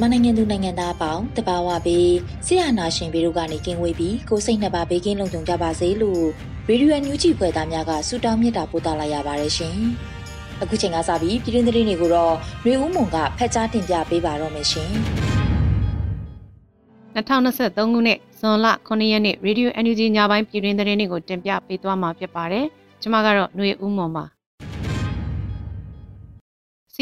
မြန်မာနိုင်ငံသူနိုင်ငံသားအပေါင်းတဘာဝပြီးဆရာနာရှင်ပြီးတို့ကနေကင်းဝေးပြီးကိုစိတ်နှစ်ပါးဘေးကင်းလုံခြုံကြပါစေလို့ရေဒီယိုအန်ယူဂျီဖွယ်သားများကဆုတောင်းမေတ္တာပို့သလိုက်ရပါတယ်ရှင်။အခုချိန်ကစပြီးပြည်တွင်းသတင်းတွေကိုတော့ရေဦးမွန်ကဖတ်ကြားတင်ပြပေးပါတော့မယ်ရှင်။2023ခုနှစ်ဇွန်လ9ရက်နေ့ရေဒီယို NUG ညပိုင်းပြည်တွင်းသတင်းတွေကိုတင်ပြပေးသွားမှာဖြစ်ပါတယ်။ကျွန်မကတော့ຫນွေဦးမွန်ပါ။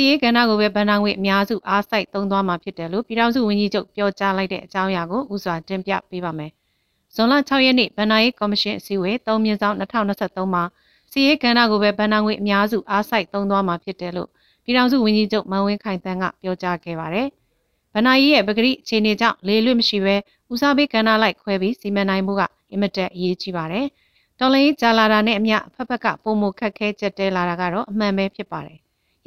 စီရေးကဏ္ဍကိုပဲဗန်နာငွေအများစုအားစိုက်သုံးသွားမှာဖြစ်တယ်လို့ပြည်ထောင်စုဝန်ကြီးချုပ်ပြောကြားလိုက်တဲ့အကြောင်းအရာကိုဥစွာတင်ပြပေးပါမယ်။ဇွန်လ6ရက်နေ့ဗန်နာရေးကော်မရှင်အစည်းအဝေး3မြင်းဆောင်2023မှာစီရေးကဏ္ဍကိုပဲဗန်နာငွေအများစုအားစိုက်သုံးသွားမှာဖြစ်တယ်လို့ပြည်ထောင်စုဝန်ကြီးချုပ်မန်ဝင်းခိုင်တန်းကပြောကြားခဲ့ပါတယ်။ဗန်နာရေးရဲ့ပဂရိအခြေအနေကြောင့်လေလွတ်မရှိဘဲဦးစားပေးကဏ္ဍလိုက်ခွဲပြီးစီမံနိုင်မှုကအင်မတန်အရေးကြီးပါတယ်။တော်လိုင်းကြာလာတာနဲ့အမျှဖက်ဖက်ကပုံမခက်ခဲကြက်တဲလာတာကတော့အမှန်ပဲဖြစ်ပါတယ်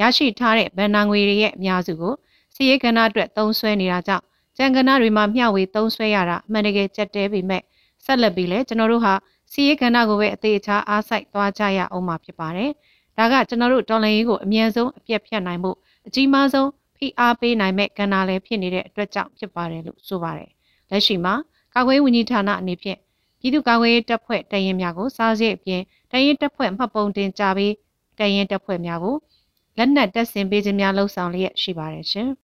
ရရှိထားတဲ့ဗန်နာငွေတွေရဲ့အများစုကိုစီရေးကဏ္ဍအတွက်သုံးစွဲနေတာကြောင့်ကြံကဏ္ဍတွေမှာမျှဝေသုံးစွဲရတာအမှန်တကယ်ကြက်တဲပေမဲ့ဆက်လက်ပြီးလဲကျွန်တော်တို့ဟာစီရေးကဏ္ဍကိုပဲအသေးအချာအားစိုက်သွားကြရအောင်မှာဖြစ်ပါတယ်။ဒါကကျွန်တော်တို့တော်လှန်ရေးကိုအမြန်ဆုံးအပြတ်ဖြတ်နိုင်မှုအကြီးမားဆုံးဖိအားပေးနိုင်မဲ့ကဏ္ဍလည်းဖြစ်နေတဲ့အတွက်ကြောင့်ဖြစ်ပါတယ်လို့ဆိုပါတယ်။လက်ရှိမှာကာကွယ်ဝန်ကြီးဌာနအနေဖြင့်ပြည်သူ့ကာကွယ်ရေးတပ်ဖွဲ့တရင်များကိုစားစရိတ်အပြင်တရင်တပ်ဖွဲ့မှတ်ပုံတင်ကြပြီးတရင်တပ်ဖွဲ့များကို လက်နက်တပ်ဆင်ပေးခြင်းများလှုံ့ဆော်လျက်ရှိပါတယ်ရှင်။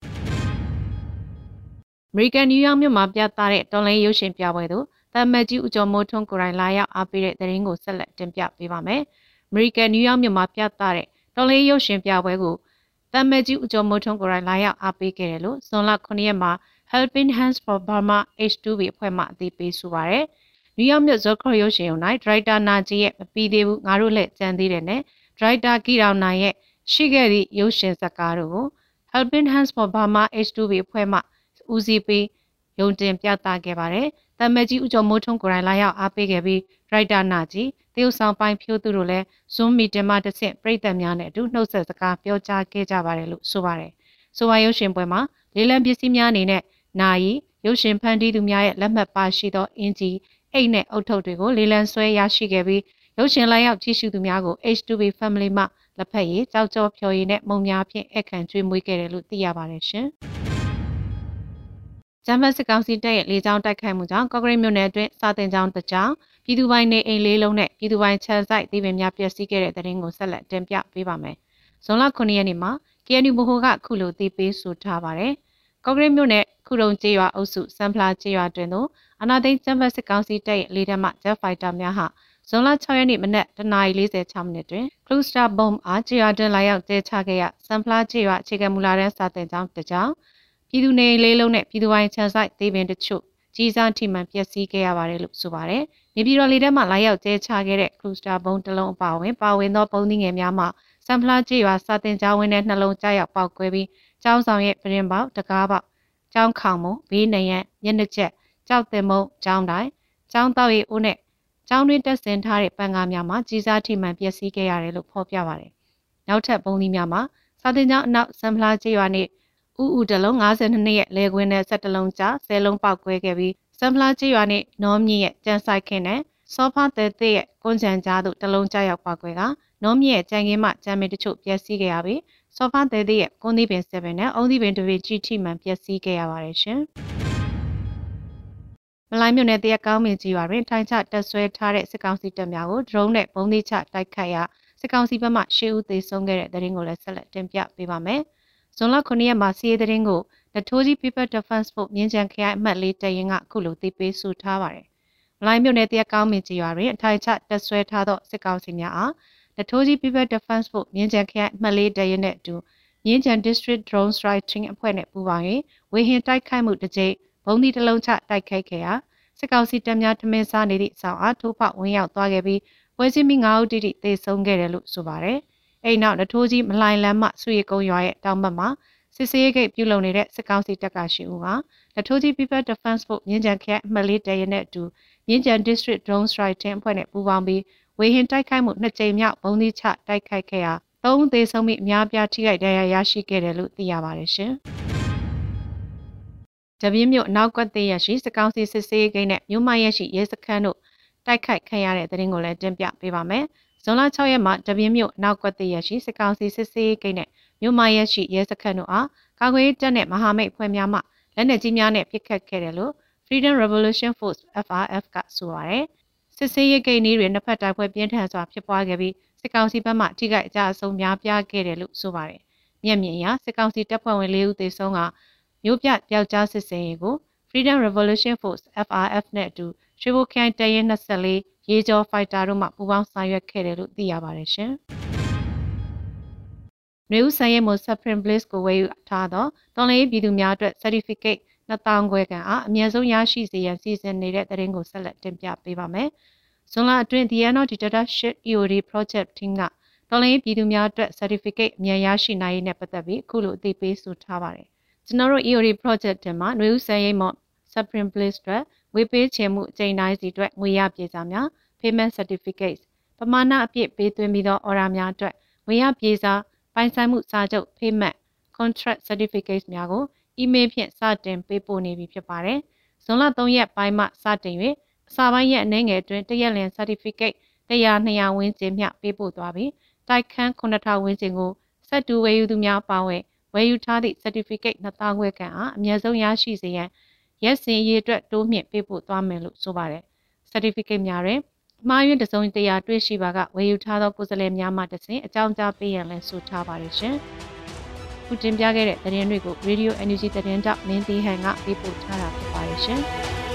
အမေရိကန်နယူးယောက်မြို့မှာပြသတဲ့တော်လိုင်းရုပ်ရှင်ပြပွဲသို့တမတ်ကြီးဦးကျော်မိုးထွန်းကိုရိုင်းလာရောက်အားပေးတဲ့သတင်းကိုဆက်လက်တင်ပြပေးပါမယ်။အမေရိကန်နယူးယောက်မြို့မှာပြသတဲ့တော်လိုင်းရုပ်ရှင်ပြပွဲကိုတမတ်ကြီးဦးကျော်မိုးထွန်းကိုရိုင်းလာရောက်အားပေးခဲ့တယ်လို့ဇွန်လ9ရက်မှာ Helping Hands for Burma H2B အဖွဲ့မှအသိပေးဆိုပါရယ်။နယူးယောက်မြို့ဇော်ခေါ်ရုပ်ရှင်ုံ၌ဒရိုက်တာနာကြီးရဲ့မပြီးသေးဘူးငါတို့လည်းကြံသေးတယ်နဲ့ဒရိုက်တာကီရောင်နိုင်ရဲ့ ရှိခဲ့သည့်ရုပ်ရှင်ဇာတ်ကားတို့ကို Helping Hands for Burma H2B အဖွဲ့မှဦးစီးပေးရုံတင်ပြသခဲ့ပါတယ်။တမကြီးဦးကျော်မိုးထွန်းကိုယ်တိုင်လာရောက်အားပေးခဲ့ပြီးရိုက်တာနာကြီးတရုတ်ဆောင်ပိုင်းဖြိုးသူတို့လည်း Zoom meeting မှာတဆင့်ပြည်သက်များနဲ့အတူနှုတ်ဆက်စကားပြောကြားခဲ့ကြပါတယ်လို့ဆိုပါတယ်။ဆိုပါရုပ်ရှင်ပွဲမှာလေးလံပစ္စည်းများအနေနဲ့နာယီရုပ်ရှင်ဖန်တီးသူများရဲ့လက်မှတ်ပါရှိသောအင်ဂျီအိတ်နဲ့အုတ်ထုပ်တွေကိုလေးလံဆွဲရရှိခဲ့ပြီးရုပ်ရှင်လိုက်ရောက်ကြည့်ရှုသူများကို H2B Family မှ လက်ဖက်ရည်ကြောက်ကြောဖြော်ရည်နဲ့မုံများဖြင့်အခန့်ကျွေးမွေးခဲ့တယ်လို့သိရပါတယ်ရှင်။ဂျမတ်စစ်ကောင်စီတပ်ရဲ့လေကြောင်းတိုက်ခိုက်မှုကြောင့်ကော့ဂရိတ်မြို့နယ်အတွင်းစာတင်ကျောင်းတစ်ကျောင်းပြည်သူပိုင်နေအိမ်လေးလုံးနဲ့ပြည်သူပိုင်ချမ်းဆိုင်တည်ပင်များပျက်စီးခဲ့တဲ့တဲ့ရင်ကိုဆက်လက်တင်ပြပေးပါမယ်။ဇွန်လ9ရက်နေ့မှာ KNU ဘိုဟိုကခုလိုသိပေးဆိုထားပါတယ်။ကော့ဂရိတ်မြို့နယ်ခုတုံကျေးရွာအုပ်စုစံဖလာကျေးရွာတွင်သို့အနာသိန်းဂျမတ်စစ်ကောင်စီတပ်ရဲ့လေတပ်မှဂျက်ဖိုက်တာများဟာ ဇွန်လ6ရက်နေ့မနက်တနာရီ46မိနစ်တွင် Cluster Bomb အားကြေရွာတွင်လာရောက်ကျဲချခဲ့ရစံဖလားကြေရွာအခြေခံမူလာတန်းစာတင်ကျောင်းတစ်ကျောင်းပြည်သူနေလေးလုံးနဲ့ပြည်သူပိုင်းချမ်းဆိုင်သေးပင်တချို့ကြီးစားထိမှန်ပျက်စီးခဲ့ရပါတယ်လို့ဆိုပါတယ်။နေပြည်တော်လေထဲမှာလာရောက်ကျဲချခဲ့တဲ့ Cluster Bomb တစ်လုံးအပါအဝင်ပါဝင်သောပုံသီးငယ်များမှစံဖလားကြေရွာစာတင်ကျောင်းဝင်းထဲနှလုံးကြားရောက်ပောက်ကွဲပြီးကျောင်းဆောင်ရဲ့ပြင်ပေါက်တကားပေါက်ကျောင်းခေါင်မုံဘေးနရံမျက်နှာချက်ကြောက်တင်မုံကျောင်းတိုင်းကျောင်းတောက်ရီဦးနဲ့ ကျောင်းတွင်တက်ဆင်ထားတဲ့ပန်းကားများမှာကြီးစားထိမှန်ပျက်စီးခဲ့ရတယ်လို့ဖော်ပြပါတယ်။နောက်ထပ်ပုံသီးများမှာစာတင်ကျောင်းအနောက်စံဖလားကျေးရွာနှင့်ဥဥတလုံး52နှစ်ရဲ့လေကွင်းနဲ့17လုံးကြား10လုံးပေါက်ကွဲခဲ့ပြီးစံဖလားကျေးရွာနှင့်နောမြင့်ရဲ့ကြံဆိုင်ခင်းနဲ့စောဖာတဲတဲ့ရဲ့ကွန်ချန်ကြားသို့တလုံးကြားရောက်ပါကွဲကနောမြင့်ရဲ့ကြံခင်းမှကြံမင်တချို့ပျက်စီးခဲ့ရပြီးစောဖာတဲတဲ့ရဲ့ကွန်သီးပင်7နဲ့အုံသီးပင်2ပင်ကြီးထိမှန်ပျက်စီးခဲ့ရပါတယ်ရှင်။မ လိုင်းမြို့နယ်တရက်ကောင်းမင်းကြီးရွာတွင်ထိုင်းချတက်ဆွဲထားတဲ့စစ်ကောင်စီတပ်များကိုဒရုန်းနဲ့ပုံသီးချတိုက်ခိုက်ရာစစ်စစ်ကောင်စီဘက်မှရှေ့ဦးသေဆုံးခဲ့တဲ့သတင်းကိုလည်းဆက်လက်တင်ပြပေးပါမယ်။ဇွန်လ9ရက်မှာစီးရဲသတင်းကိုတထိုးကြီး People Defense Force မြင်းချံခရိုင်အမှတ်၄တရင်ကအခုလိုသိပေးဆိုထားပါတယ်။မလိုင်းမြို့နယ်တရက်ကောင်းမင်ကြီးရွာတွင်အထိုင်ချတက်ဆွဲထားသောစစ်ကောင်စီများအားတထိုးကြီး People Defense Force မြင်းချံခရိုင်အမှတ်၄တရင်နဲ့အတူမြင်းချံ District Drone Striking အဖွဲ့နဲ့ပူးပေါင်း၍ဝေဟင်တိုက်ခိုက်မှုတစ်ကြိမ် ဘုံဒီတစ်လုံးချတိုက်ခိုက်ခဲ့ရာစစ်ကောင်စီတပ်များထမင်းစားနေသည့်အဆောင်အားထိုးဖောက်ဝင်ရောက်သွားခဲ့ပြီးပွဲချင်းပြီး9ဦးတိတိသေဆုံးခဲ့တယ်လို့ဆိုပါတယ်။အဲဒီနောက်နထိုးကြီးမလှိုင်လမ်းမှဆွေကုန်းရွာရဲ့တောင်ဘက်မှာစစ်စေးဂိတ်ပြုလုပ်နေတဲ့စစ်ကောင်စီတပ်ကရှိဦးကနထိုးကြီး People Defense Force မြင်းကြံခရိုင်အမှတ်လေးတရရဲ့အတူမြင်းကြံ District Drone Strike Team အဖွဲ့နဲ့ပူးပေါင်းပြီးဝေဟင်တိုက်ခိုက်မှုနှစ်ကြိမ်မြောက်ဘုံသီးချတိုက်ခိုက်ခဲ့ရာသုံးသေဆုံးပြီးအများပြားထိခိုက်ဒဏ်ရာရရှိခဲ့တယ်လို့သိရပါတယ်ရှင်။ တပြင်းမြို့အနောက်ကွက်သေးရရှိစကောင်းစီစစ်ဆေးဂိတ်နဲ့မြို့မရရှိရဲစခန်းတို့တိုက်ခိုက်ခံရတဲ့တဲ့ရင်ကိုလည်းတင်ပြပေးပါမယ်။ဇွန်လ6ရက်မှာတပြင်းမြို့အနောက်ကွက်သေးရရှိစကောင်းစီစစ်ဆေးဂိတ်နဲ့မြို့မရရှိရဲစခန်းတို့အားကာကွယ်တပ်နဲ့မဟာမိတ်ဖွဲ့များမှလက်နက်ကြီးများနဲ့ပစ်ခတ်ခဲ့တယ်လို့ Freedom Revolution Force FRF ကဆိုပါတယ်။စစ်ဆေးရေးဂိတ်နည်းတွေနှစ်ဖက်တိုက်ပွဲပြင်းထန်စွာဖြစ်ပွားခဲ့ပြီးစစ်ကောင်စီဘက်မှထိခိုက်အကြအဆုံးများပြားခဲ့တယ်လို့ဆိုပါတယ်။မျက်မြင်အရစစ်ကောင်စီတပ်ဖွဲ့ဝင်၄ဦးသေဆုံးက မြို့ပြပျောက်ကြားစစ်စင်ရေးကို Freedom Revolution Force FRF နဲ့အတူရွှေဘိုခိုင်တရင်24ရေကြောဖိုက်တာတို့မှပူးပေါင်းဆောင်ရွက်ခဲ့တယ်လို့သိရပါတယ်ရှင်။နွေဦးဆိုင်ရဲမို Supreme Bliss ကိုဝယ်ယူထားသောတော်လိုင်းပြည်သူများအတွက် certificate 2000ခွဲခန့်အားအမြင့်ဆုံးရရှိစေရန်စီစဉ်နေတဲ့တရင်ကိုဆက်လက်တင်ပြပေးပါမယ်။ဇွန်လအတွင်း The End of Dictatorship EOD Project Team ကတော်လိုင်းပြည်သူများအတွက် certificate အမြင့်ရရှိနိုင်ရေးနဲ့ပတ်သက်ပြီးအခုလိုအသိပေးဆိုထားပါတယ်။ ကျွန်တော်တို့ EOD project တင်မှာຫນွေဦးဆန်ရိတ်မော့ Supreme Bliss အတွက်ဝေပေးချေမှုအကြိမ်တိုင်းစီအတွက်ငွေရပြေစာများ payment certificates ပမာဏအပြည့်ပေးသွင်းပြီးသော order များအတွက်ငွေရပြေစာပိုင်ဆိုင်မှုစာချုပ် payment contract certificates များကို email ဖြင့်စတင်ပေးပို့နေပြီဖြစ်ပါတယ်။ဇွန်လ3ရက်ပိုင်းမှစတင်၍အစာပိုင်းရက်အနေငယ်အတွင်းတရက်လင် certificate 100 200ဝန်းကျင်မျှပေးပို့သွားပြီးတိုက်ခန်း9000ဝန်းကျင်ကိုစက်တူဝယ်ယူသူများပါဝင် ဝယ်ယူထားသည့် certificate 2000ခွဲခန့်အားအမြင့်ဆုံးရရှိစေရန်ရက်စင်ရေးအတွက်တိုးမြင့်ပေးပို့သွားမယ်လို့ဆိုပါတယ်။ certificate များတွင်မှားယွင်းတစုံတရာတွေ့ရှိပါကဝယ်ယူထားသောကိုယ်စားလှယ်များမှတဆင့်အကြောင်းကြားပေးရန်လည်းဆိုထားပါတယ်ရှင်။ခုတင်ပြခဲ့တဲ့သတင်းတွေကို Radio Energy သတင်းတောက်မင်းတီဟန်ကပေးပို့ထားတာဖြစ်ပါတယ်ရှင်။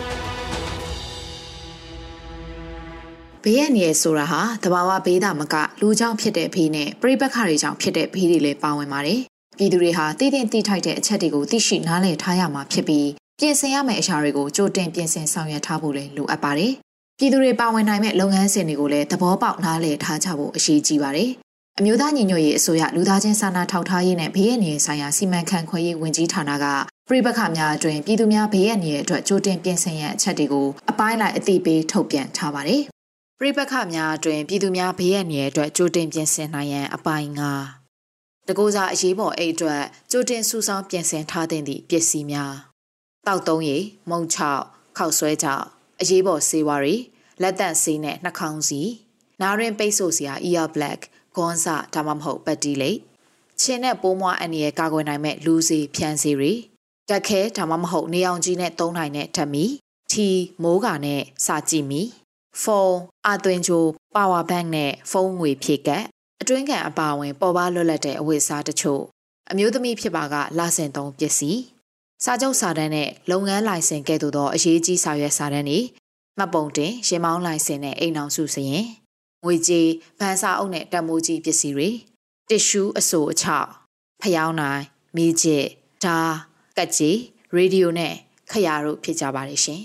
ဘေးရန်ရယ်ဆိုတာဟာတဘာဝဘေးတာမကလူကြောင့်ဖြစ်တဲ့ဘေးနဲ့ပြိပက္ခတွေကြောင့်ဖြစ်တဲ့ဘေးတွေလည်းပါဝင်ပါတယ်။ ပြည်သူတွေဟာတည်တည်တိထိုက်တဲ့အချက်တွေကိုသိရှိနားလည်ထားရမှာဖြစ်ပြီးပြင်ဆင်ရမယ့်အရာတွေကိုကြိုတင်ပြင်ဆင်ဆောင်ရွက်ထားဖို့လည်းလိုအပ်ပါတယ်။ပြည်သူတွေပါဝင်နိုင်မဲ့လုပ်ငန်းစဉ်တွေကိုလည်းသဘောပေါက်နားလည်ထားကြဖို့အရေးကြီးပါတယ်။အမျိုးသားညီညွတ်ရေးအစိုးရလူသားချင်းစာနာထောက်ထားရေးနဲ့ဘေးရန်ရယ်ဆိုင်ရာစီမံခန့်ခွဲရေးဝန်ကြီးဌာနကပြည်ပခါများအတွင်ပြည်သူများဘေးရန်ရယ်အတွက်ကြိုတင်ပြင်ဆင်ရန်အချက်တွေကိုအပိုင်းလိုက်အသိပေးထုတ်ပြန်ထားပါတယ်။ပြည်ပခါများအတွင်ပြည်သူများဘေးရန်ရယ်အတွက်ကြိုတင်ပြင်ဆင်နိုင်ရန်အပိုင်းငါ တကူစားအရေးပေါ်အိတ်အတွက်ကြိုတင်စုဆောင်းပြင်ဆင်ထားတဲ့ပစ္စည်းများတောက်သုံးရည်မုံချောက်ခောက်ဆွဲချောက်အရေးပေါ်ဆေးဝါးတွေလက်တန့်ဆေးနဲ့နှာခေါင်းစီနားရင်ပိတ်ဆို့စရာ ear black ဂွန်စာဒါမှမဟုတ်ပတ်တီလိတ်ချင်းနဲ့ပိုးမွားအန်ရယ်ကာကွယ်နိုင်မဲ့လူစီဖြန်းစီတွေတက်ခဲဒါမှမဟုတ်နေအောင်ကြီးနဲ့သုံးနိုင်တဲ့ဓမီထီမိုးကာနဲ့စာကြည့်မီဖုန်းအသွင်ချိုပါဝါဘန့်နဲ့ဖုန်းငွေဖြည့်ကတ် အတွင်းကန်အပါဝင်ပေါ်ပါလွတ်လပ်တဲ့အဝတ်အစားတချို့အမျိုးသမီးဖြစ်ပါကလာဆင်သုံးပစ္စည်းစာချုပ်စာတမ်းနဲ့လုပ်ငန်းလိုင်စင်ကဲ့သို့သောအရေးကြီးစာရွက်စာတမ်းတွေမှတ်ပုံတင်ရင်မောင်းလိုင်စင်နဲ့အိမ်အောင်စုစရင်ငွေကြေးဗန်စာအုပ်နဲ့တမိုးကြီးပစ္စည်းတွေတစ်ရှူးအဆိုအချောက်ဖျောင်းနိုင်မီးကျစ်ဓာကက်ကြီးရေဒီယိုနဲ့ခရတို့ဖြစ်ကြပါတယ်ရှင်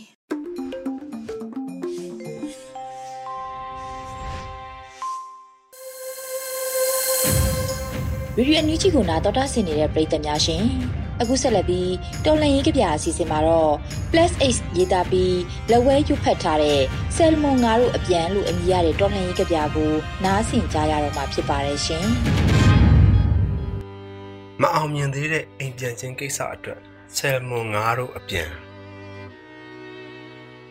ရေဒီယိုအန်ယူဂျီကိုနာတော်တာဆင်နေတဲ့ပရိသတ်များရှင်အခုဆက်လက်ပြီးတော်လန်ရေးကြပြအစီအစဉ်မှာတော့ Plus H ရေးသားပြီးလက်ဝဲရွတ်ဖတ်ထားတဲ့ Salmon ငါတို့အပြန်လို့အမည်ရတဲ့တော်လန်ရေးကြပြကိုနားဆင်ကြရတော့မှာဖြစ်ပါတယ်ရှင်မအောင်မြင်သေးတဲ့အိမ်ပြန်ခြင်းကိစ္စအတွက် Salmon ငါတို့အပြန်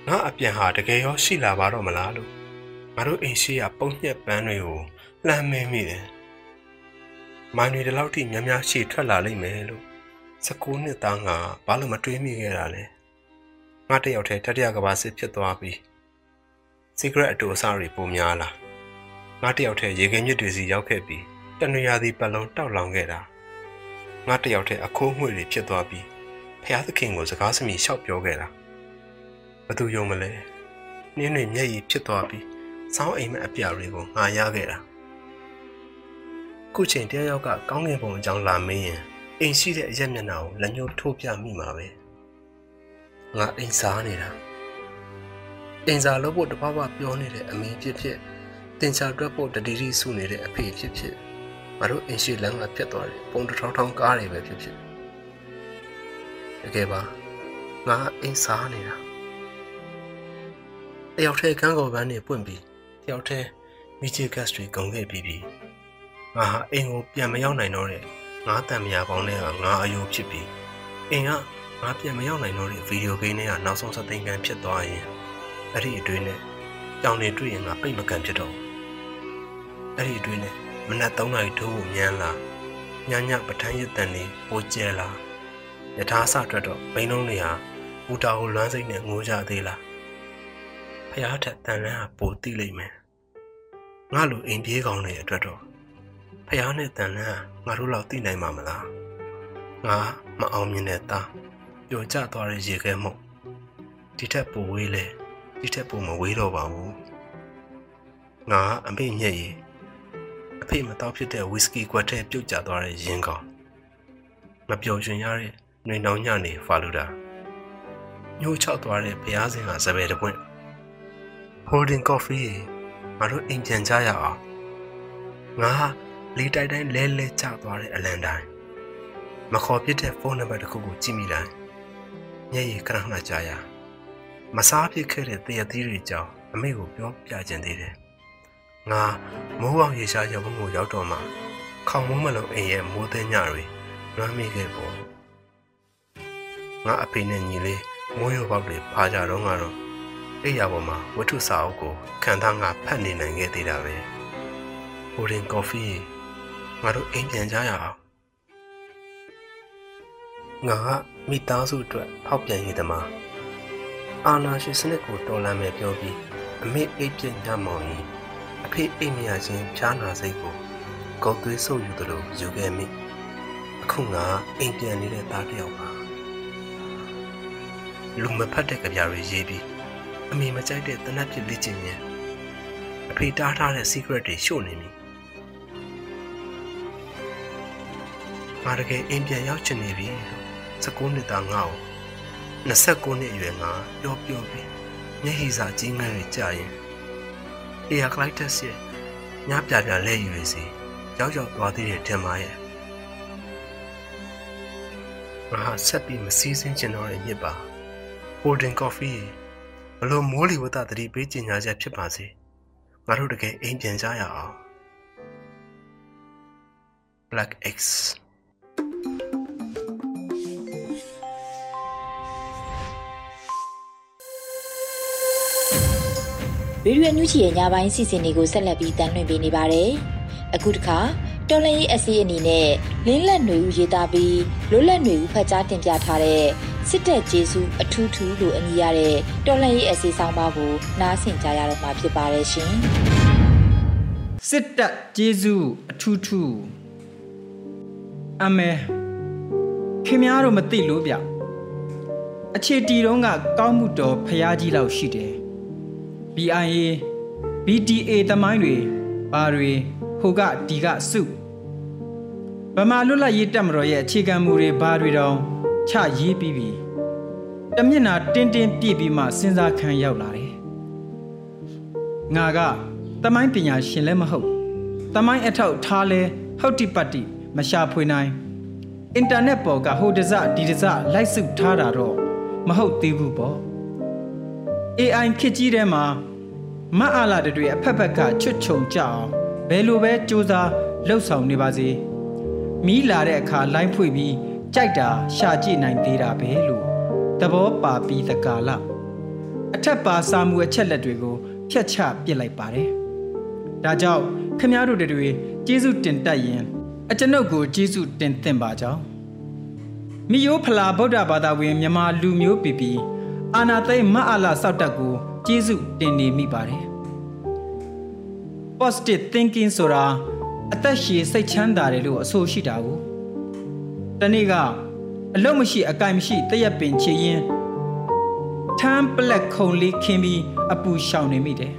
ငါအပြန်ဟာတကယ်ရောရှိလာပါတော့မလားလို့ငါတို့အိမ်ရှိရာပုံညက်ပန်းတွေကိုလှမ်းမင်းမိတယ် မိုင်းတွေဒီလောက်ထိများများရှေ့ထွက်လာလိမ့်မယ်လို့19နှစ်သားငါဘာလို့မတွေးမိခဲ့တာလဲငါတယောက်တည်းတတိယကဘာစစ်ဖြစ်သွားပြီး secret အတူအဆတွေပုံများလာငါတယောက်တည်းရေခဲမြစ်တွေစီရောက်ခဲ့ပြီးတနွေရာသီပတ်လုံးတောက်လောင်ခဲ့တာငါတယောက်တည်းအခိုးငွေတွေဖြစ်သွားပြီးဖျားသခင်ကိုစကားစမြည်လျှောက်ပြောခဲ့တာဘသူယုံမလဲနင်းတွေမျက်ရည်ဖြစ်သွားပြီးစောင်းအိမ်မက်အပြာတွေကိုငါရခဲ့တာ ခုချိန်တယောက်ကကောင်းကင်ဘုံအကြောင်းလာမင်းရင်အိမ်ရှိတဲ့အရက်မျက်နှာကိုလက်ညှိုးထိုးပြမိမှာပဲငါအိမ်စားနေတာအိမ်စားလို့ဖို့တပပပြောနေတဲ့အမေဖြစ်ဖြစ်တင်ချာတွက်ဖို့တတိတိစုနေတဲ့အဖေဖြစ်ဖြစ်ငါတို့အိမ်ရှိလမ်းကပြတ်သွားတယ်ပုံတထောင်ထောင်ကားတွေပဲဖြစ်ဖြစ်တကယ်ပါငါအိမ်စားနေတာတယောက်တည်းကန်းကော်ပန်းတွေပွင့်ပြီးတယောက်တည်းမီချီဂတ်တွေကုန်ခဲ့ပြီးပြီး ငါဟာအိမ်ကိုပြန်မရောက်နိုင်တော့တဲ့ငါတန်မြာပေါင်းတွေကငါအယိုးဖြစ်ပြီးအိမ်ကငါပြန်မရောက်နိုင်တော့တဲ့ဗီဒီယိုဂိမ်းတွေကနောက်ဆုံးစသိမ်းကန်ဖြစ်သွားရင်အဲ့ဒီအတွင်းနဲ့ကြောင်နေတွေ့ရင်ငါပိတ်မကန်ဖြစ်တော့အဲ့ဒီအတွင်းနဲ့မနက်3နာရီထိုးဖို့မြန်လာညညပထန်းရတန်နေပိုကျဲလာယထာဆအတွက်တော့ဘိန်းလုံးတွေဟာဘူတာကိုလွမ်းစိတ်နဲ့ငိုကြသေးလားဖះထက်တန်လန်းဟာပိုတိလိမ့်မယ်ငါလိုအိမ်ပြေးကောင်းတဲ့အတွက်တော့ ဖះနဲ့တန်လန်းငါတို့လောက်သိနိုင်မှာမလားငါမအောင်မြင်တဲ့သားပျော်ကျသွားတဲ့ရေခဲမှုတ်ဒီထက်ပိုဝေးလဲဒီထက်ပိုမဝေးတော့ပါဘူးငါအမေညက်ရည်အဖေမတော့ဖြစ်တဲ့ဝီစကီကွက်ထဲပြုတ်ကျသွားတဲ့ရင်ကောင်မပျော်ရွှင်ရတဲ့နှွေနှောင်းညနေဖာလူတာညှိုးချောက်သွားတဲ့ဘုရားစင်ကစပယ်တပွင့် holding coffee ငါတို့အိမ်ပြန်ကြရအောင်ငါ လီတိုက်တိုင်းလဲလဲကျသွားတဲ့အလန်တိုင်းမခေါ်ပြတဲ့ဖုန်းနံပါတ်တစ်ခုကိုကြည့်မိလိုက်မျက်ရည်ခဏခဏကြာရမစားဖြစ်ခဲ့တဲ့တရသီးတွေကြောင့်အမေကိုပြောပြခြင်းသေးတယ်ငါမိုးအောင်ရေရှားရုံကိုရောက်တော့မှခေါင်မိုးမလုံးအိမ်ရဲ့မိုးသိညတွေလွမ်းမိခဲ့ပေါ့ငါအဖေနဲ့ညီလေးမိုးရုံပေါက်တွေဖာကြတော့ကတော့အိယာပေါ်မှာဝတ္ထုစာအုပ်ကိုခံသားငါဖတ်နေနိုင်ခဲ့သေးတာပဲဟိုရ င်ကော်ဖီငါတို့အိမ်ပြန်ကြရအောင်ငါကမိသားစုအတွက်ဖောက်ပြန်ရည်သမားအာနာရှင်စနစ်ကိုတော်လှန်မယ်ပြောပြီးအမေအိပ်ပြညမောင်ရင်အဖေအိမ်မြာချင်းဖြားနာစိတ်ကိုကောက်သွေးဆုပ်ယူသလိုယူခဲ့မိအခုငါအိမ်ပြန်နေတဲ့သားတစ်ယောက်ပါလူမဖတ်တဲ့ကြပြားတွေရေးပြီးအမေမကြိုက်တဲ့တနတ်ပြစ်လေ့ကျင့်ရင်အဖေတားထားတဲ့ secret တွေရှို့နေပြီ ငါတကယ်အိမ်ပြန်ရောက်ချင်နေပြီ19နှစ်သားငါ့ကို29နှစ်အရွယ်ငါပျော်ပျော်ပြီးမျက်ဟိစာကြီးငန်းတွေကြာရင်အေယာကလိုက်တက်ရဲ့ညပြပြလဲယူရစီရောက်ရောက်သွားသေးတယ်ထင်ပါရဲ့ငါဆက်ပြီးမစည်းစင်းချင်တော့တဲ့ညစ်ပါ Golden Coffee ဘလို့မိုးလီဝသတတိပေးကျင်ညာချက်ဖြစ်ပါစေငါတို့တကယ်အိမ်ပြန်ကြရအောင် Black X ရေဒီယိုညူချီရဲ့ညပိုင်းစီစဉ်တွေကိုဆက်လက်ပြီးတင်ပြပေးနေပါတယ်။အခုတခါတော်လန်ရေးအစီအနီနဲ့လင်းလက်ຫນွေဦးရေးသားပြီးလွတ်လပ်ຫນွေဦးဖတ်ကြားတင်ပြထားတဲ့စစ်တပ်ဂျေစုအထူးထူးလို့အမည်ရတဲ့တော်လန်ရေးအစီဆောင်ပါကိုနားဆင်ကြရတော့မှာဖြစ်ပါတယ်ရှင်။စစ်တပ်ဂျေစုအထူးထူးအမေခင်များတို့မသိလို့ဗျ။အခြေတီတုံးကကောင်းမှုတော်ဖျားကြီးလောက်ရှိတယ်။ BIA BTA တမိုင်းတွေဘာတွေဟိုကဒီကစုဗမာလွတ်လပ်ရေးတက်မတော်ရဲ့အခြေခံမူတွေဘာတွေတောင်ချရေးပြီးပြီတမျက်နာတင်းတင်းပြည့်ပြီးမှစဉ်းစားခံရောက်လာတယ်ငါကတမိုင်းပညာရှင်လည်းမဟုတ်တမိုင်းအထောက်ထားလဲဟုတ်တိပတ်တိမရှာဖွေနိုင်အင်တာနက်ပေါ်ကဟိုတစဒီတစလိုက်စုထားတာတော့မဟုတ်သေးဘူးပေါ့ AI ခစ်ကြီးထဲမှာမအလာတွေအဖက်ဖက်ကချွတ်ချုံကြအောင်ဘယ်လိုပဲစူးစမ်းလှုပ်ဆောင်နေပါစေမီးလာတဲ့အခါလိုင်းဖွေပြီးကြိုက်တာရှာကြည့်နိုင်သေးတာပဲလို့သဘောပါပြီးတကာလအထက်ပါစာမှုအချက်လက်တွေကိုဖြတ်ချပစ်လိုက်ပါတယ်ဒါကြောင့်ခမည်းတော်တွေကျေးဇူးတင်တတ်ရင်အကျွန်ုပ်ကိုကျေးဇူးတင်သင့်ပါကြောင်းမိယိုဖလာဗုဒ္ဓဘာသာဝင်မြန်မာလူမျိုးပြည်ပြည် အာနာသိမ့်မအလာစောက်တက်ကိုကျေးဇူးတင်နေမိပါတယ် positive thinking ဆိုတာအသက်ရှည်စိတ်ချမ်းသာတယ်လို့အဆိုရှိတာကိုတနေ့ကအလုံးမရှိအကင်မရှိတရက်ပင်ချရင်ထမ်းပလက်ခုံလေးခင်းပြီးအပူရှောင်နေမိတယ်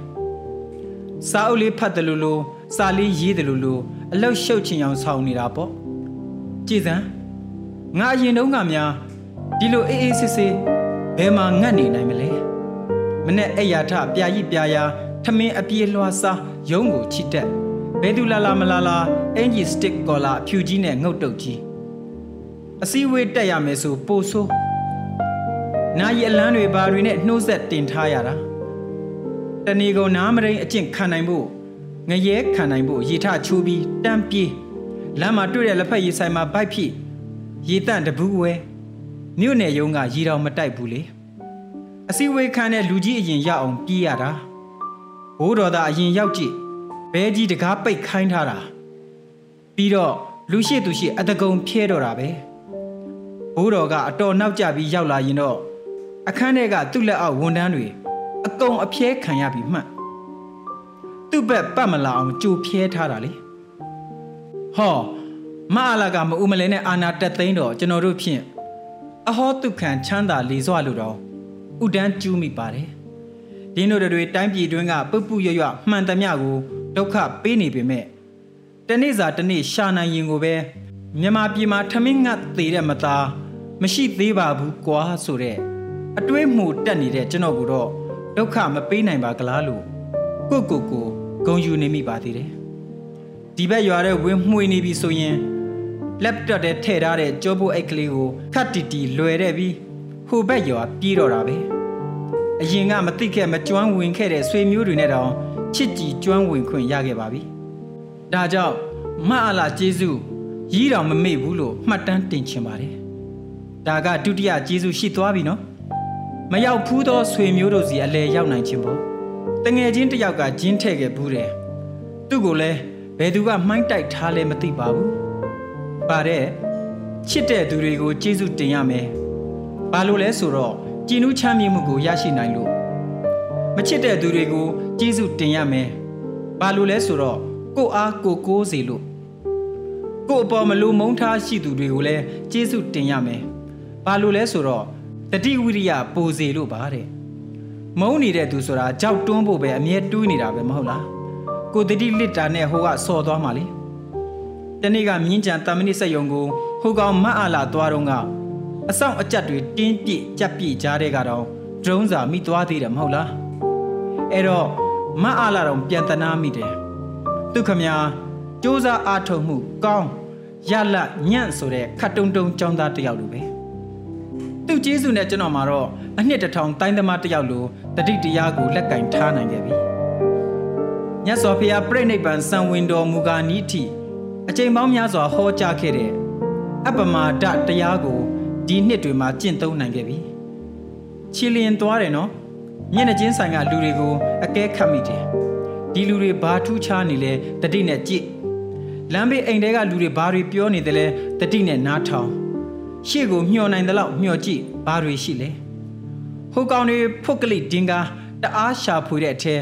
စာအုပ်လေးဖတ်တယ်လို့လို့စာလေးရေးတယ်လို့လို့အလောက်ရှုပ်ချင်အောင်ဆောင်နေတာပေါ့ကြည်စမ်းငါအရင်တုန်းကများဒီလိုအေးအေးဆေးဆေး ဘယ်မှာငတ်နေနိုင်မလဲမနဲ့အိယာထပြာကြီးပြာယာထမင်းအပြေးလွှားစားရုံးကိုချစ်တက်ဘဲသူလာလာမလာလာအင်ဂျီစတစ်ကော်လာအဖြူကြီးနဲ့ငုတ်တုတ်ကြီးအစည်းဝေးတက်ရမယ်ဆိုပိုဆိုးနာရီအလန်းတွေဘာတွေနဲ့နှိုးဆက်တင်ထားရတာတဏီကုံနားမရိန်အကျင့်ခံနိုင်ဖို့ငရဲခံနိုင်ဖို့ရေထချိုးပြီးတန်းပြေးလမ်းမှာတွေ့တဲ့လက်ဖက်ရည်ဆိုင်မှာဗိုက်ဖြစ်ရေတန့်တဘူးဝဲ မြို့နယ်ရုံးကရေတော်မတိုက်ဘူးလေအစည်းဝေးခန်းတဲ့လူကြီးအရင်ရောက်အောင်ပြေးရတာဘိုးတော်သားအရင်ရောက်ကြည့်ဘဲကြီးတကားပိတ်ခိုင်းထားတာပြီးတော့လူရှိသူရှိအတကုံဖြဲတော့တာပဲဘိုးတော်ကအတော်နောက်ကျပြီးရောက်လာရင်တော့အခန်းထဲကသူ့လက်အောက်ဝန်တန်းတွေအကုန်အပြဲခံရပြီးမှတ်သူ့ဘက်ပတ်မလာအောင်ကြိုဖြဲထားတာလေဟောမအလာကမဦးမလဲနဲ့အာနာတက်သိန်းတော့ကျွန်တော်တို့ဖြင့် အဟောတုခံချမ်းသာလေစွာလို့တော့ဥဒန်းကျူးမိပါတယ်ဒင်းတို့တွေတိုင်းပြည်တွင်းကပုပ်ပုရွရွမှန်သမျှကိုဒုက္ခပေးနေပေမဲ့တနေ့စာတနေ့ရှာနိုင်ရင်ကိုပဲမြန်မာပြည်မှာထမင်းငတ်သေးတဲ့မသားမရှိသေးပါဘူးကွာဆိုတဲ့အတွေးမှုတက်နေတဲ့ကျွန်တော်ကတော့ဒုက္ခမပေးနိုင်ပါကလားလို့ကိုကိုကိုဂုံယူနေမိပါသေးတယ်ဒီဘက်ရွာတဲ့ဝင်းမှွေနေပြီဆိုရင် laptop ထဲထည့်ထားတဲ့ကြောပုတ်အိတ်ကလေးကိုခတ်တီတီလွယ်တဲ့ပြီးဟိုဘက်ရွာပြေးတော့တာပဲအရင်ကမသိခဲ့မကျွမ်းဝင်ခဲ့တဲ့ဆွေမျိုးတွေနဲ့တောင်ချစ်ကြည်ကျွမ်းဝင်ခွင့်ရခဲ့ပါပြီဒါကြောင့်မအလာကျေးဇူးရီးတော်မမေ့ဘူးလို့မှတ်တမ်းတင်ချင်ပါတယ်ဒါကဒုတိယကျေးဇူးရှိသွားပြီနော်မရောက်ဖူးသောဆွေမျိုးတို့စီအလဲရောက်နိုင်ခြင်းပေါ့တငယ်ချင်းတယောက်ကဂျင်းထဲ့ခဲ့ဘူးတယ်သူ့ကိုလည်းဘယ်သူကမှိုင်းတိုက်ထားလဲမသိပါဘူး ပါတဲ့ချစ်တဲ့သူတွေကိုကျေးဇူးတင်ရမယ်ဘာလို့လဲဆိုတော့ကြည်နူးချမ်းမြေ့မှုကိုရရှိနိုင်လို့မချစ်တဲ့သူတွေကိုကျေးဇူးတင်ရမယ်ဘာလို့လဲဆိုတော့ကိုအားကိုကိုးစေလို့ကိုအပေါ်မလို့မုန်းထားရှိသူတွေကိုလည်းကျေးဇူးတင်ရမယ်ဘာလို့လဲဆိုတော့တတိဝိရိယပိုစေလို့ပါတဲ့မုန်းနေတဲ့သူဆိုတာကြောက်တွန်းဖို့ပဲအမြဲတွေးနေတာပဲမဟုတ်လားကိုတတိလစ်တာနဲ့ဟိုကဆော်သွားမှလေ တနေ့ကမြင်းကြံတာမဏိစက်ယုံကိုဟိုကောင်မတ်အားလာသွားတော့ကအဆောင်အကြက်တွေတင်းပြည့်ကြက်ပြည့်ကြားတဲ့ကတော့ဒရုန်းစာမိသွားသေးတယ်မဟုတ်လားအဲ့တော့မတ်အားလာတော့ပြန်တနာမိတယ်သူခမညာစူးစမ်းအားထုတ်မှုကောင်းရလညံ့ဆိုတဲ့ခတ်တုံတုံចောင်းသားတယောက်လိုပဲသူကျေးဇူးနဲ့ကျွန်တော်မှာတော့အနှစ်တစ်ထောင်တိုင်းသမားတယောက်လိုတတိတရားကိုလက်ကင်ထားနိုင်ခဲ့ပြီမြတ်စွာဘုရားပြိဋိနိဗ္ဗာန်စံဝင်တော်မူကားနီးထိ အချိန်ပေါင်းများစွာဟောကြားခဲ့တဲ့အပမာဒတရားကိုဒီနှစ်တွေမှာကျင့်သုံးနိုင်ခဲ့ပြီချီလျင်သွားတယ်နော်မျက်နှာချင်းဆိုင်ကလူတွေကိုအကဲခတ်မိတယ်ဒီလူတွေဘာထူးခြားနေလဲတတိနဲ့ကြည့်လမ်းဘေးအိမ်တဲကလူတွေဘာတွေပြောနေတယ်လဲတတိနဲ့နားထောင်ရှေ့ကိုမျှော်နိုင်တဲ့လောက်မျှော်ကြည့်ဘာတွေရှိလဲဟိုကောင်တွေဖုတ်ကလိတင်းကားတအားရှာဖွေတဲ့အထဲ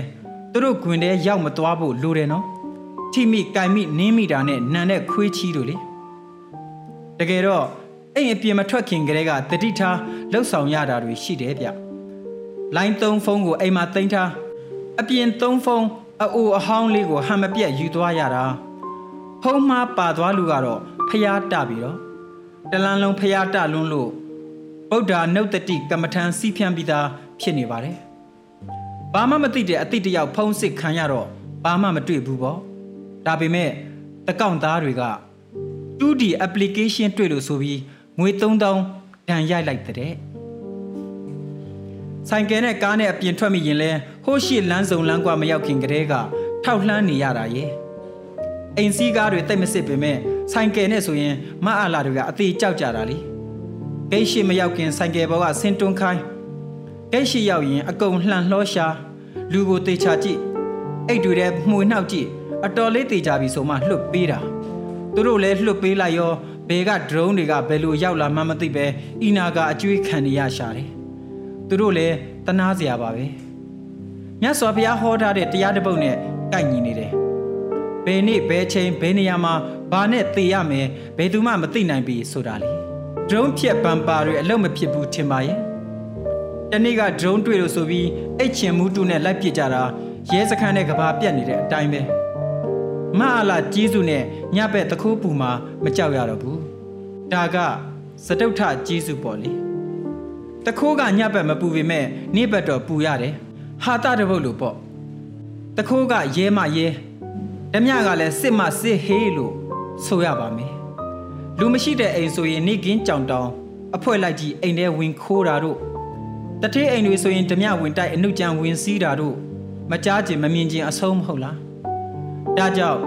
သူတို့ခွင်ထဲရောက်မသွားဖို့လိုတယ်နော် ထိမိကြိုင်မိနင်းမိတာနဲ့နန်တဲ့ခွေးချီးတို့လေတကယ်တော့အိမ်အပြင်မထွက်ခင်ကလေးကတတိထားလှုပ်ဆောင်ရတာတွေရှိတယ်ဗျလိုင်း3ဖုန်းကိုအိမ်မှာတင်ထားအပြင်3ဖုန်းအအိုအဟောင်းလေးကိုဟန်မပြက်ယူသွားရတာဖုံးမှားပါသွားလူကတော့ဖျားတပြီတော့တလန်းလုံးဖျားတလွန်းလို့ဗုဒ္ဓနုတ်တတိကမ္မထံစီးဖြန့်ပြီးသားဖြစ်နေပါတယ်ဘာမှမသိတဲ့အတိတ်တယောက်ဖုံးစစ်ခံရတော့ဘာမှမတွေ့ဘူးပေါ့ ဒါပေမဲ့တကောင့်သားတွေက 2D application တွေ့လို့ဆိုပြီးငွေ3000ဒဏ်ရိုက်လိုက်တဲ့ဆိုင်ကယ်နဲ့ကားနဲ့အပြင်ထွက်မိရင်လဲဟိုးရှိလမ်းစုံလမ်းကွာမရောက်ခင်ကတည်းကထောက်လှမ်းနေရတာရဲ့အိမ်စီးကားတွေတိတ်မစစ်ပေမဲ့ဆိုင်ကယ်နဲ့ဆိုရင်မအားလာတွေကအသေးကြောက်ကြတာလေဂိတ်ရှိမရောက်ခင်ဆိုင်ကယ်ဘောကဆင်းတွန်းခိုင်းဂိတ်ရှိရောက်ရင်အကုန်လှန်လှောရှာလူကိုတေချာကြည့်အိတ်တွေထဲမှွေနှောက်ကြည့် အတော်လေးတေချာပြီဆိုမှလှုပ်ပေးတာသူတို့လည်းလှုပ်ပေးလိုက်ရောဘယ်ကဒရုန်းတွေကဘယ်လိုရောက်လာမှမသိပဲအီနာကအကျွေးခံနေရရှာတယ်သူတို့လည်းတနာစရာပါပဲမြတ်စွာဘုရားဟောထားတဲ့တရားတစ်ပုဒ်နဲ့ကိုက်ညီနေတယ်ဘယ်နေ့ဘယ်ချိန်ဘယ်နေရာမှာဘာနဲ့သေရမယ်ဘယ်သူမှမသိနိုင်ပြီဆိုတာလေဒရုန်းဖြက်ပန်ပါတွေအလုံးမဖြစ်ဘူးထင်ပါရဲ့တနေ့ကဒရုန်းတွေ့လို့ဆိုပြီးအိတ်ချင်မှုတူနဲ့လိုက်ပစ်ကြတာရဲစခန်းနဲ့ကဘာပြက်နေတဲ့အတိုင်းပဲ မအားလာကြီးစုနဲ့ညဘက်တခိုးပူမှာမကြောက်ရတော့ဘူးဒါကစတုထကြီးစုပေါ့လေတခိုးကညဘက်မပူပေမဲ့နေ့ဘက်တော့ပူရတယ်ဟာတာတပုတ်လို့ပေါ့တခိုးကရဲမရဲဓမြကလည်းစစ်မစစ်ဟေးလို့ဆိုရပါမယ်လူမရှိတဲ့အိမ်ဆိုရင်နေကင်းကြောင်တောင်အဖွဲလိုက်ကြီးအိမ်ထဲဝင်ခိုးတာတို့တထေးအိမ်တွေဆိုရင်ဓမြဝင်တိုက်အနှုတ်ကြံဝင်စည်းတာတို့မကြားခြင်းမမြင်ခြင်းအဆုံးမဟုတ်လား ဒါကြောင့်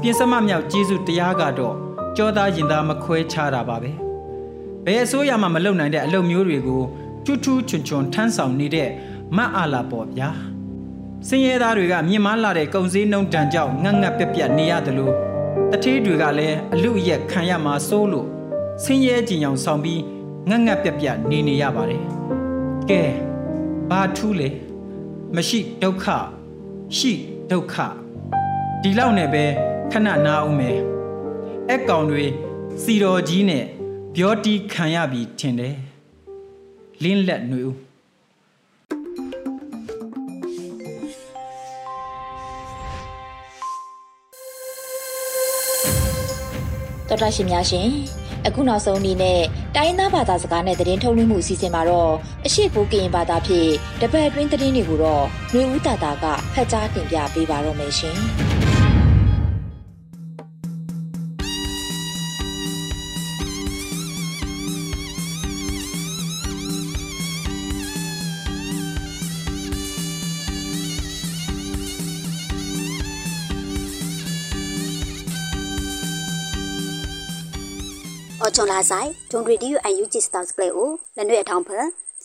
ပြင်စမမြောက်ကျေးဇူးတရားကတော့ကြောသားရင်သားမခွဲခြားတာပါပဲဘယ်အစိုးရမှမလုပ်နိုင်တဲ့အလုပ်မျိုးတွေကိုထူးထူးချွန်ချွန်ထမ်းဆောင်နေတဲ့မတ်အားလာပေါ့ဗျာစင်ရဲသားတွေကမြင့်မားလာတဲ့ကုံစည်းနှုံတန်ကြောင့်ငတ်ငတ်ပြက်ပြက်နေရတယ်လို့တထေးတွေကလည်းအလူရက်ခံရမှာစိုးလို့ဆင်းရဲကြင်အောင်ဆောင်ပြီးငတ်ငတ်ပြက်ပြက်နေနေရပါတယ်ကဲဘာထူးလဲမရှိဒုက္ခရှိဒုက္ခ ဒီလောက်နဲ့ပဲခဏနာအောင်မယ်အကောင်တွေစီတော်ကြီးနဲ့ပြောတီးခံရပြီထင်တယ်လင်းလက်ຫນွေဦးတော်တာရှင်များရှင် အခုနောက်ဆုံးအနေနဲ့တိုင်းသားဘာသာစကားနဲ့သတင်းထုတ်လွှင့်မှုအစီအစဉ်မှာတော့အရှိဘူကရင်ဘာသာဖြင့်တပတ်အတွင်းသတင်းတွေကိုတော့မျိုးဦးတာတာကဖတ်ကြားတင်ပြပေးပါတော့မယ်ရှင် အော်ချွန်လာဆိုင်ဒွန်ရီဒီယူအန်ယူဂျီစတောက်စကလေအိုလနွေအထောင်ဖ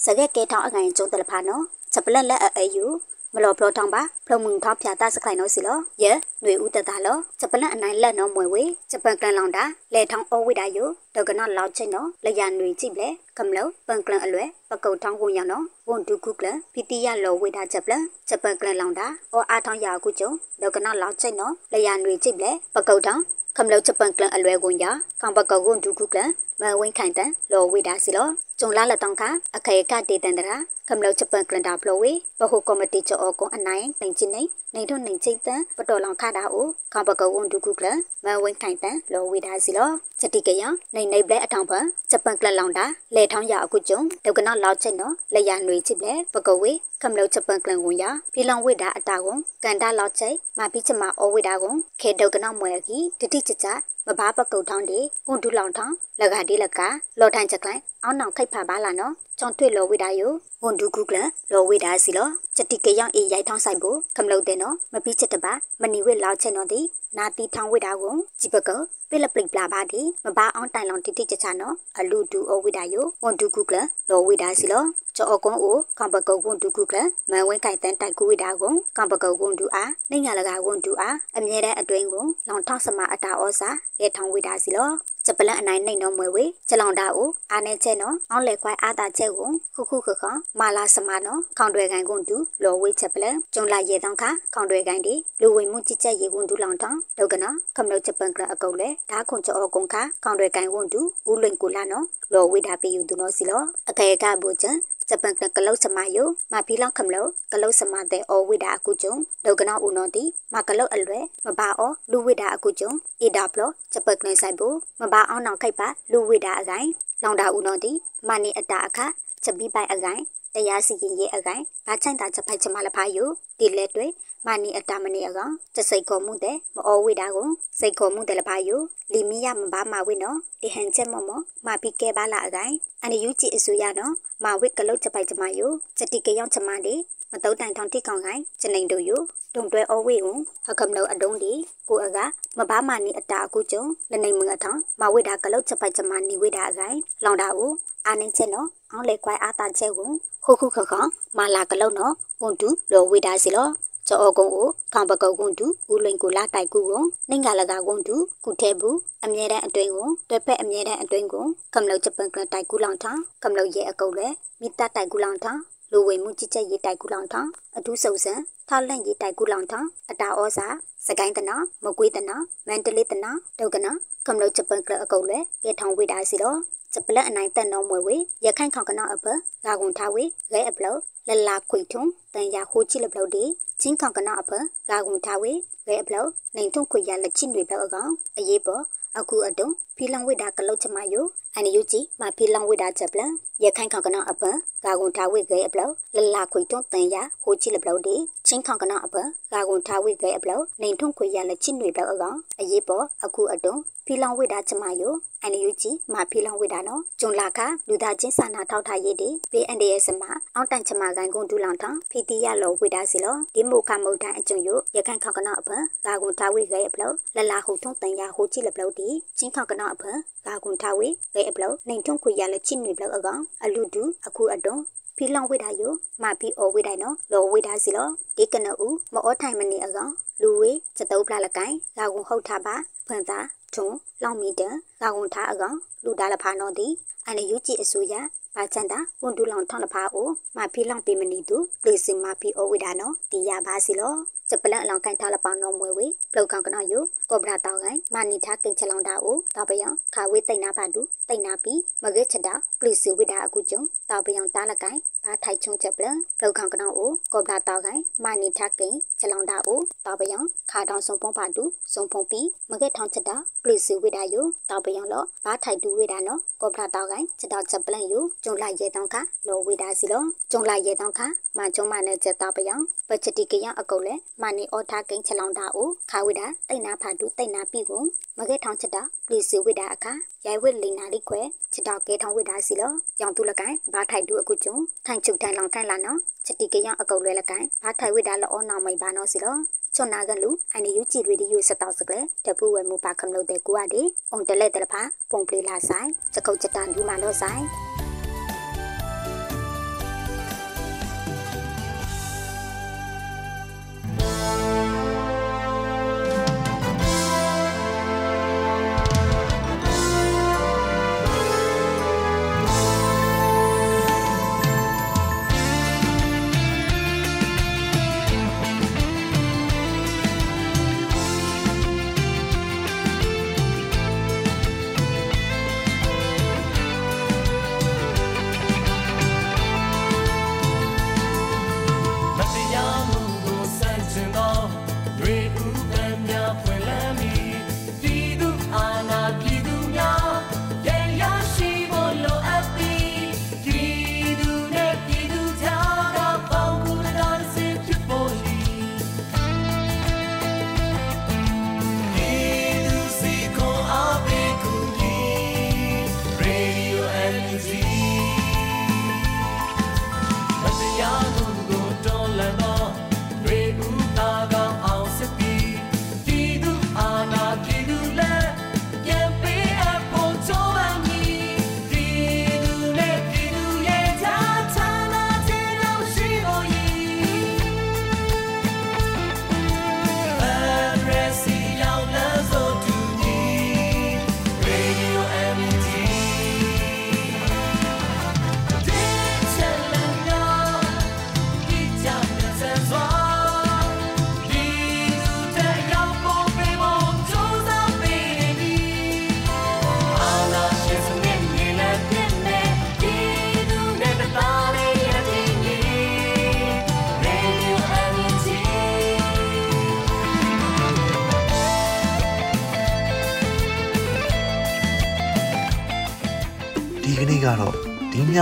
စကဲကဲထောင်းအငိုင်ကျုံတလဖာနော်ချက်ပလက်လက်အေယူမလော်ဖလောထောင်းပါဖလုံမှုထောင်းဖြာတစခိုင်နော်စီလောယေຫນွေဦးတတလောချက်ပလက်အနိုင်လက်နော်မွေဝေချက်ပန်ကလန်လောင်တာလဲထောင်းအိုဝိဒါယိုဒေါကနော်လောက်ချင်းနော်လရຫນွေကြည့်ပလေကမလောပန်ကလန်အလွဲပကုတ်ထောင်းဝင်ရနော်ဝန်ဒုကုကလပီတီယလောဝိဒါချက်ပလချက်ပန်ကလန်လောင်တာအော်အားထောင်းရာကုကျုံဒေါကနော်လောက်ချင်းနော်လရຫນွေကြည့်ပလေပကုတ်ထောင်း ခမလောက်ချပန်ကလန်အလွဲကွန်ရကောင်ပကောကွန်ဒုကုကလ မဝင်းခိုင်တန်လောဝိဒါစီလောကျုံလာလက်တောင်းခအခေကတေတန်တရာခမလောက်ချပန်ကလန်တာဖလိုဝေဘဟုကော်မတီချောကွန်အနိုင်နိုင်ချင်းနေနိုင်ထွနိုင်ချိတ်တန်ပတော်လောင်ခတာအိုကောင်ပကောကွန်ဒုကုကလမဝင်းခိုင်တန်လောဝိဒါစီလောချက်တိကယနိုင်နိုင်ပလက်အထောင်ဖန်ချပန်ကလန်လောင်တာလေထောင်းရအခုကျုံဒုကနောလောက်ချက်နော်လေရຫນွေချစ်ပလက်ပကောဝေခမလောက်ချပန်ကလန်ကွန်ရဖီလောင်ဝိဒါအတာကွန်ကန်တာလောက်ချိမာပိချမအောဝိဒါကွန်ခေဒုကနောမွဲကြီးတတိချချမဘာပကုတ်ထောင်းဒီကွန်ဒူလောင်ထောင်းလကဒီလကလော်ထိုင်ချက်ကလိုင်းအောင်းနောင်ခိတ်ဖာပါလာနော်ចောင်းတွေ့လောဝိဒါယိုဝန်ဒူကူကလလောဝိဒါစီလောချက်တိကယောင်အေရိုက်ထောင်းဆိုင်ဖို့ခမလုတ်တဲ့နော်မပြီးချက်တပါမနီဝိလောက်ချက်နော်ဒီနာတီထောင်းဝိဒါကိုကြည့်ပကောပိလပလိပလာပါဒီမဘာအောင်တိုင်လောင်တိတိချချနော်အလူဒူအဝိဒါယိုဝန်ဒူကူကလလောဝိဒါစီလောကျော်အကုန်းအိုကံပကုတ်ဝန်ဒူကူကလမန်ဝင်းကိုင်တန်တိုက်ကူဝိဒါကိုကံပကုတ်ဝန်ဒူအားနေညာလကဝန်ဒူအားအမြဲတမ်းအတွင်းကိုလောင်ထောင်းစမအတာဩစာ ရဲထောင်းဝိဒါစီလောချက်ပလန်အနိုင်နှိမ့်နော်မွေဝေချက်လောင်တာကိုအားနေချက်နော်အောင်းလေခွိုင်းအားတာချက်ကိုခုခုခခမာလာစမနော်ခေါင်တွေကန်ကွန်တူလော်ဝေချက်ပလန်ကျုံလာရေတောင်းခခေါင်တွေကန်ဒီလူဝင်မှုကြည့်ချက်ရေကွန်တူလောင်တောင်းဒုကနော်ခမလို့ချက်ပန်ကအကုတ်လေဓာခွန်ချောကွန်ခခေါင်တွေကန်ကွန်တူဦးလွင်ကူလာနော်လော်ဝေတာပေယူသူနော်စီလောအခေကဘူချန် ဂျပန်ကကလုတ်စမယိုမဖီလောက်ခမလို့ကလုတ်စမတဲ့အော်ဝိဒါအကုကျုံဒုကနောဦးနော်တီမကလုတ်အလွဲမဘာအောလူဝိဒါအကုကျုံအီဒါပလောဂျပန်ကလဆိုင်ဘူမဘာအောင်နောင်ခိုက်ပါလူဝိဒါအကိုင်လောင်တာဦးနော်တီမနီအတာအခချက်ပြီးပိုင်အကိုင်တရားစီရင်ရေးအကိုင်ဘာချိုင်တာချက်ဖိုက်ချမလဖာယိုဒီလက်တွေ မနီအတာမနီအကောင်ချက်စိတ်ခေါ်မှုတဲ့မအောဝိဒါကိုစိတ်ခေါ်မှုတဲ့လဖာယိုလီမီယမဘာမဝိနော်ဒီဟန်ချက်မမမပီကဲပါလာအကိုင်အန်ယူကြည့်အစိုးရနော်မဝိကလုတ်ချက်ပိုက်ချမယိုချက်တိကယောင်ချမဒီမတုတ်တိုင်ထောင်တိကောင်ကိုင်ချနေတို့ယိုတုံတွဲအဝေကိုဟကမလို့အတုံးဒီကိုအကမဘာမနီအတာအခုကျုံလနေမငထောင်မဝိဒါကလုတ်ချက်ပိုက်ချမနီဝိဒါအကိုင်လောင်တာကိုအာနေချက်နော်အောင်လေကွိုင်အာတာချက်ကိုခုခုခခမာလာကလုတ်နော်ဝန်တူလောဝိဒါစီလော ကျော်အကုံကိုခေါင်ပကုတ်ကွန်တူဦးလိန်ကိုလာတိုက်ကူကိုနှင်္ဂလကကွန်တူကုထဲဘူးအမြဲတမ်းအတွင်းကိုတွဲဖက်အမြဲတမ်းအတွင်းကိုကမ္လောက်ဂျပန်ကတိုက်ကူလောင်ထောင်းကမ္လောက်ရဲ့အကုတ်လေမိတတိုက်ကူလောင်ထောင်းလူဝေမှုကြည်ကြက်ရေးတိုက်ကူလောင်ထောင်းအထူးစုံစံထားလန့်ရေးတိုက်ကူလောင်ထောင်းအတာဩစာစကိုင်းတနာမကွေးတနာမန္တလေးတနာဒုက္ကနာကမ္လောက်ဂျပန်ကအကုတ်လေရေထောင်ဝေးတာစီတော့စပလက်အနိုင်တက်နောမွေဝေရခိုင်ခေါကနာအပဂါကွန်ထားဝေရဲအပလောလလာခွေထုံတန်ရဟိုချိလပလောဒီ ချင်းခေါကနာအပဂါကွန်ထားဝေရဲအပလောနိုင်ထုံခွေရလက်ချင်းတွေပလောအကောင်အရေးပေါ်အခုအတုံဖီလောင်ဝိဒါကလုတ်ချမယိုအန်ယူဂျီမဖီလောင်ဝိဒါချက်ပလရခိုင်ခေါကနာအပဂါကွန်ထားဝေရဲအပလောလလာခွေထုံတန်ရဟိုချိလပလောဒီချင်းခေါကနာအပဂါကွန်ထားဝေရဲအပလောနိုင်ထုံခွေရလက်ချင်းတွေပလောအကောင်အရေးပေါ်အခုအတုံဖီလောင်ဝိဒါချမယိုအန်ယူဂျီမဖီလောင်ဝိဒါနော်ဂျွန်လာခလူသားချင်းစာနာထောက်ထားရေးဒီ PNDS မှာအောက်တန်ချမကိုင်ကွန်ဒူလောင်ထောင်ဖီတီရလောဝိဒါစီလောဒီမိုခမုတ်တန်အကျုံယိုရခိုင်ခေါကနာအဖဂါကွန်ထားဝိရဲအပလောလလာဟုထုံတန်ရဟိုချိလပလောဒီချင်းခေါကနာအဖဂါကွန်ထားဝိရဲအပလောနိုင်ထုံခွေရလက်ချင်းတွေပလောအကောင်အလူဒူအခုအတုံဖီလောင်ဝိဒါယိုမဖီအော်ဝိဒိုင်နော်လောဝိဒါစီလောဒီကနအူမောထိုင်မနေအကောင်လူဝေစတုပ်ဖလာလကိုင်ဂါကွန်ဟုတ်ထားပါဖွင့်သားထုံလောင်မီတဂါ ကွန်ထားအကောင်လူဒါလဖာနော်ဒီအန်ယူဂျီအစိုးရပါချန်တာဝန်ဒူလောင်ထောင်းလဖာအိုမဖီလောင်ပေမနီတူလေစင်မဖီအိုဝိဒါနော်တီရပါစီလောစပလန်အလောင်းကိုင်ထားလပောင်းနော်မွေဝေပလောက်ကောင်ကနော်ယိုကောဘရာတောက်ကိုင်မာနီထားကိန်ချလောင်တာအိုတောက်ပယံခါဝေးတိတ်နာပါတူတိတ်နာပြီးမဂဲချက်တာပလီစီဝိဒါအခုကျုံတောက်ပယံတားလကိုင်ဘာထိုက်ချုံချက်ပလန်ပလောက်ကောင်ကနော်အိုကောဘရာတောက်ကိုင်မာနီထားကိန်ချလောင်တာအိုတောက်ပယံခါတောင်စုံဖုံးပါတူစုံဖုံးပြီးမဂဲထောင်းချက်တာပလီစီဝိဒါယိုတောက်ပယံလောဘာထိုက်တူဝိဒါနော်ကောဘရာတောက်ကိုင်ချက်တောက်ချက်ပလန်ယိုကျုံလိုက်ရဲတောင်းခလောဝိဒါစီလောကျုံလိုက်ရဲတောင်းခမကျုံမနဲ့ချက်တောက်ပယံပချတိကယအကုတ်လဲမာနီအော်ထားကိန်းချလောင်တာအိုခါဝိဒါတိတ်နာဖာတူတိတ်နာပြီကိုမကဲထောင်းချက်တာပလီစီဝိဒါအခါရိုင်ဝစ်လီနာလိခွဲချက်တော့ကဲထောင်းဝိဒါစီလောရောင်တူလကိုင်ဘာထိုက်တူအခုကျုံထိုင်ချုပ်ထိုင်လောင်ထိုင်လာနော်ချက်တိကယအကုတ်လဲလကိုင်ဘာထိုက်ဝိဒါလောအောနောက်မိဘာနော်စီလော ချွန်နာကလူအန်ယူကြည်ရီဒီယိုစတောက်စကလေတပူဝဲမူပါကမလို့တဲ့ကူရဒီအုံတလက်တလဖာပုံပလီလာဆိုင်စကုတ်ချက်တန်ဒီမာလို့ဆိုင်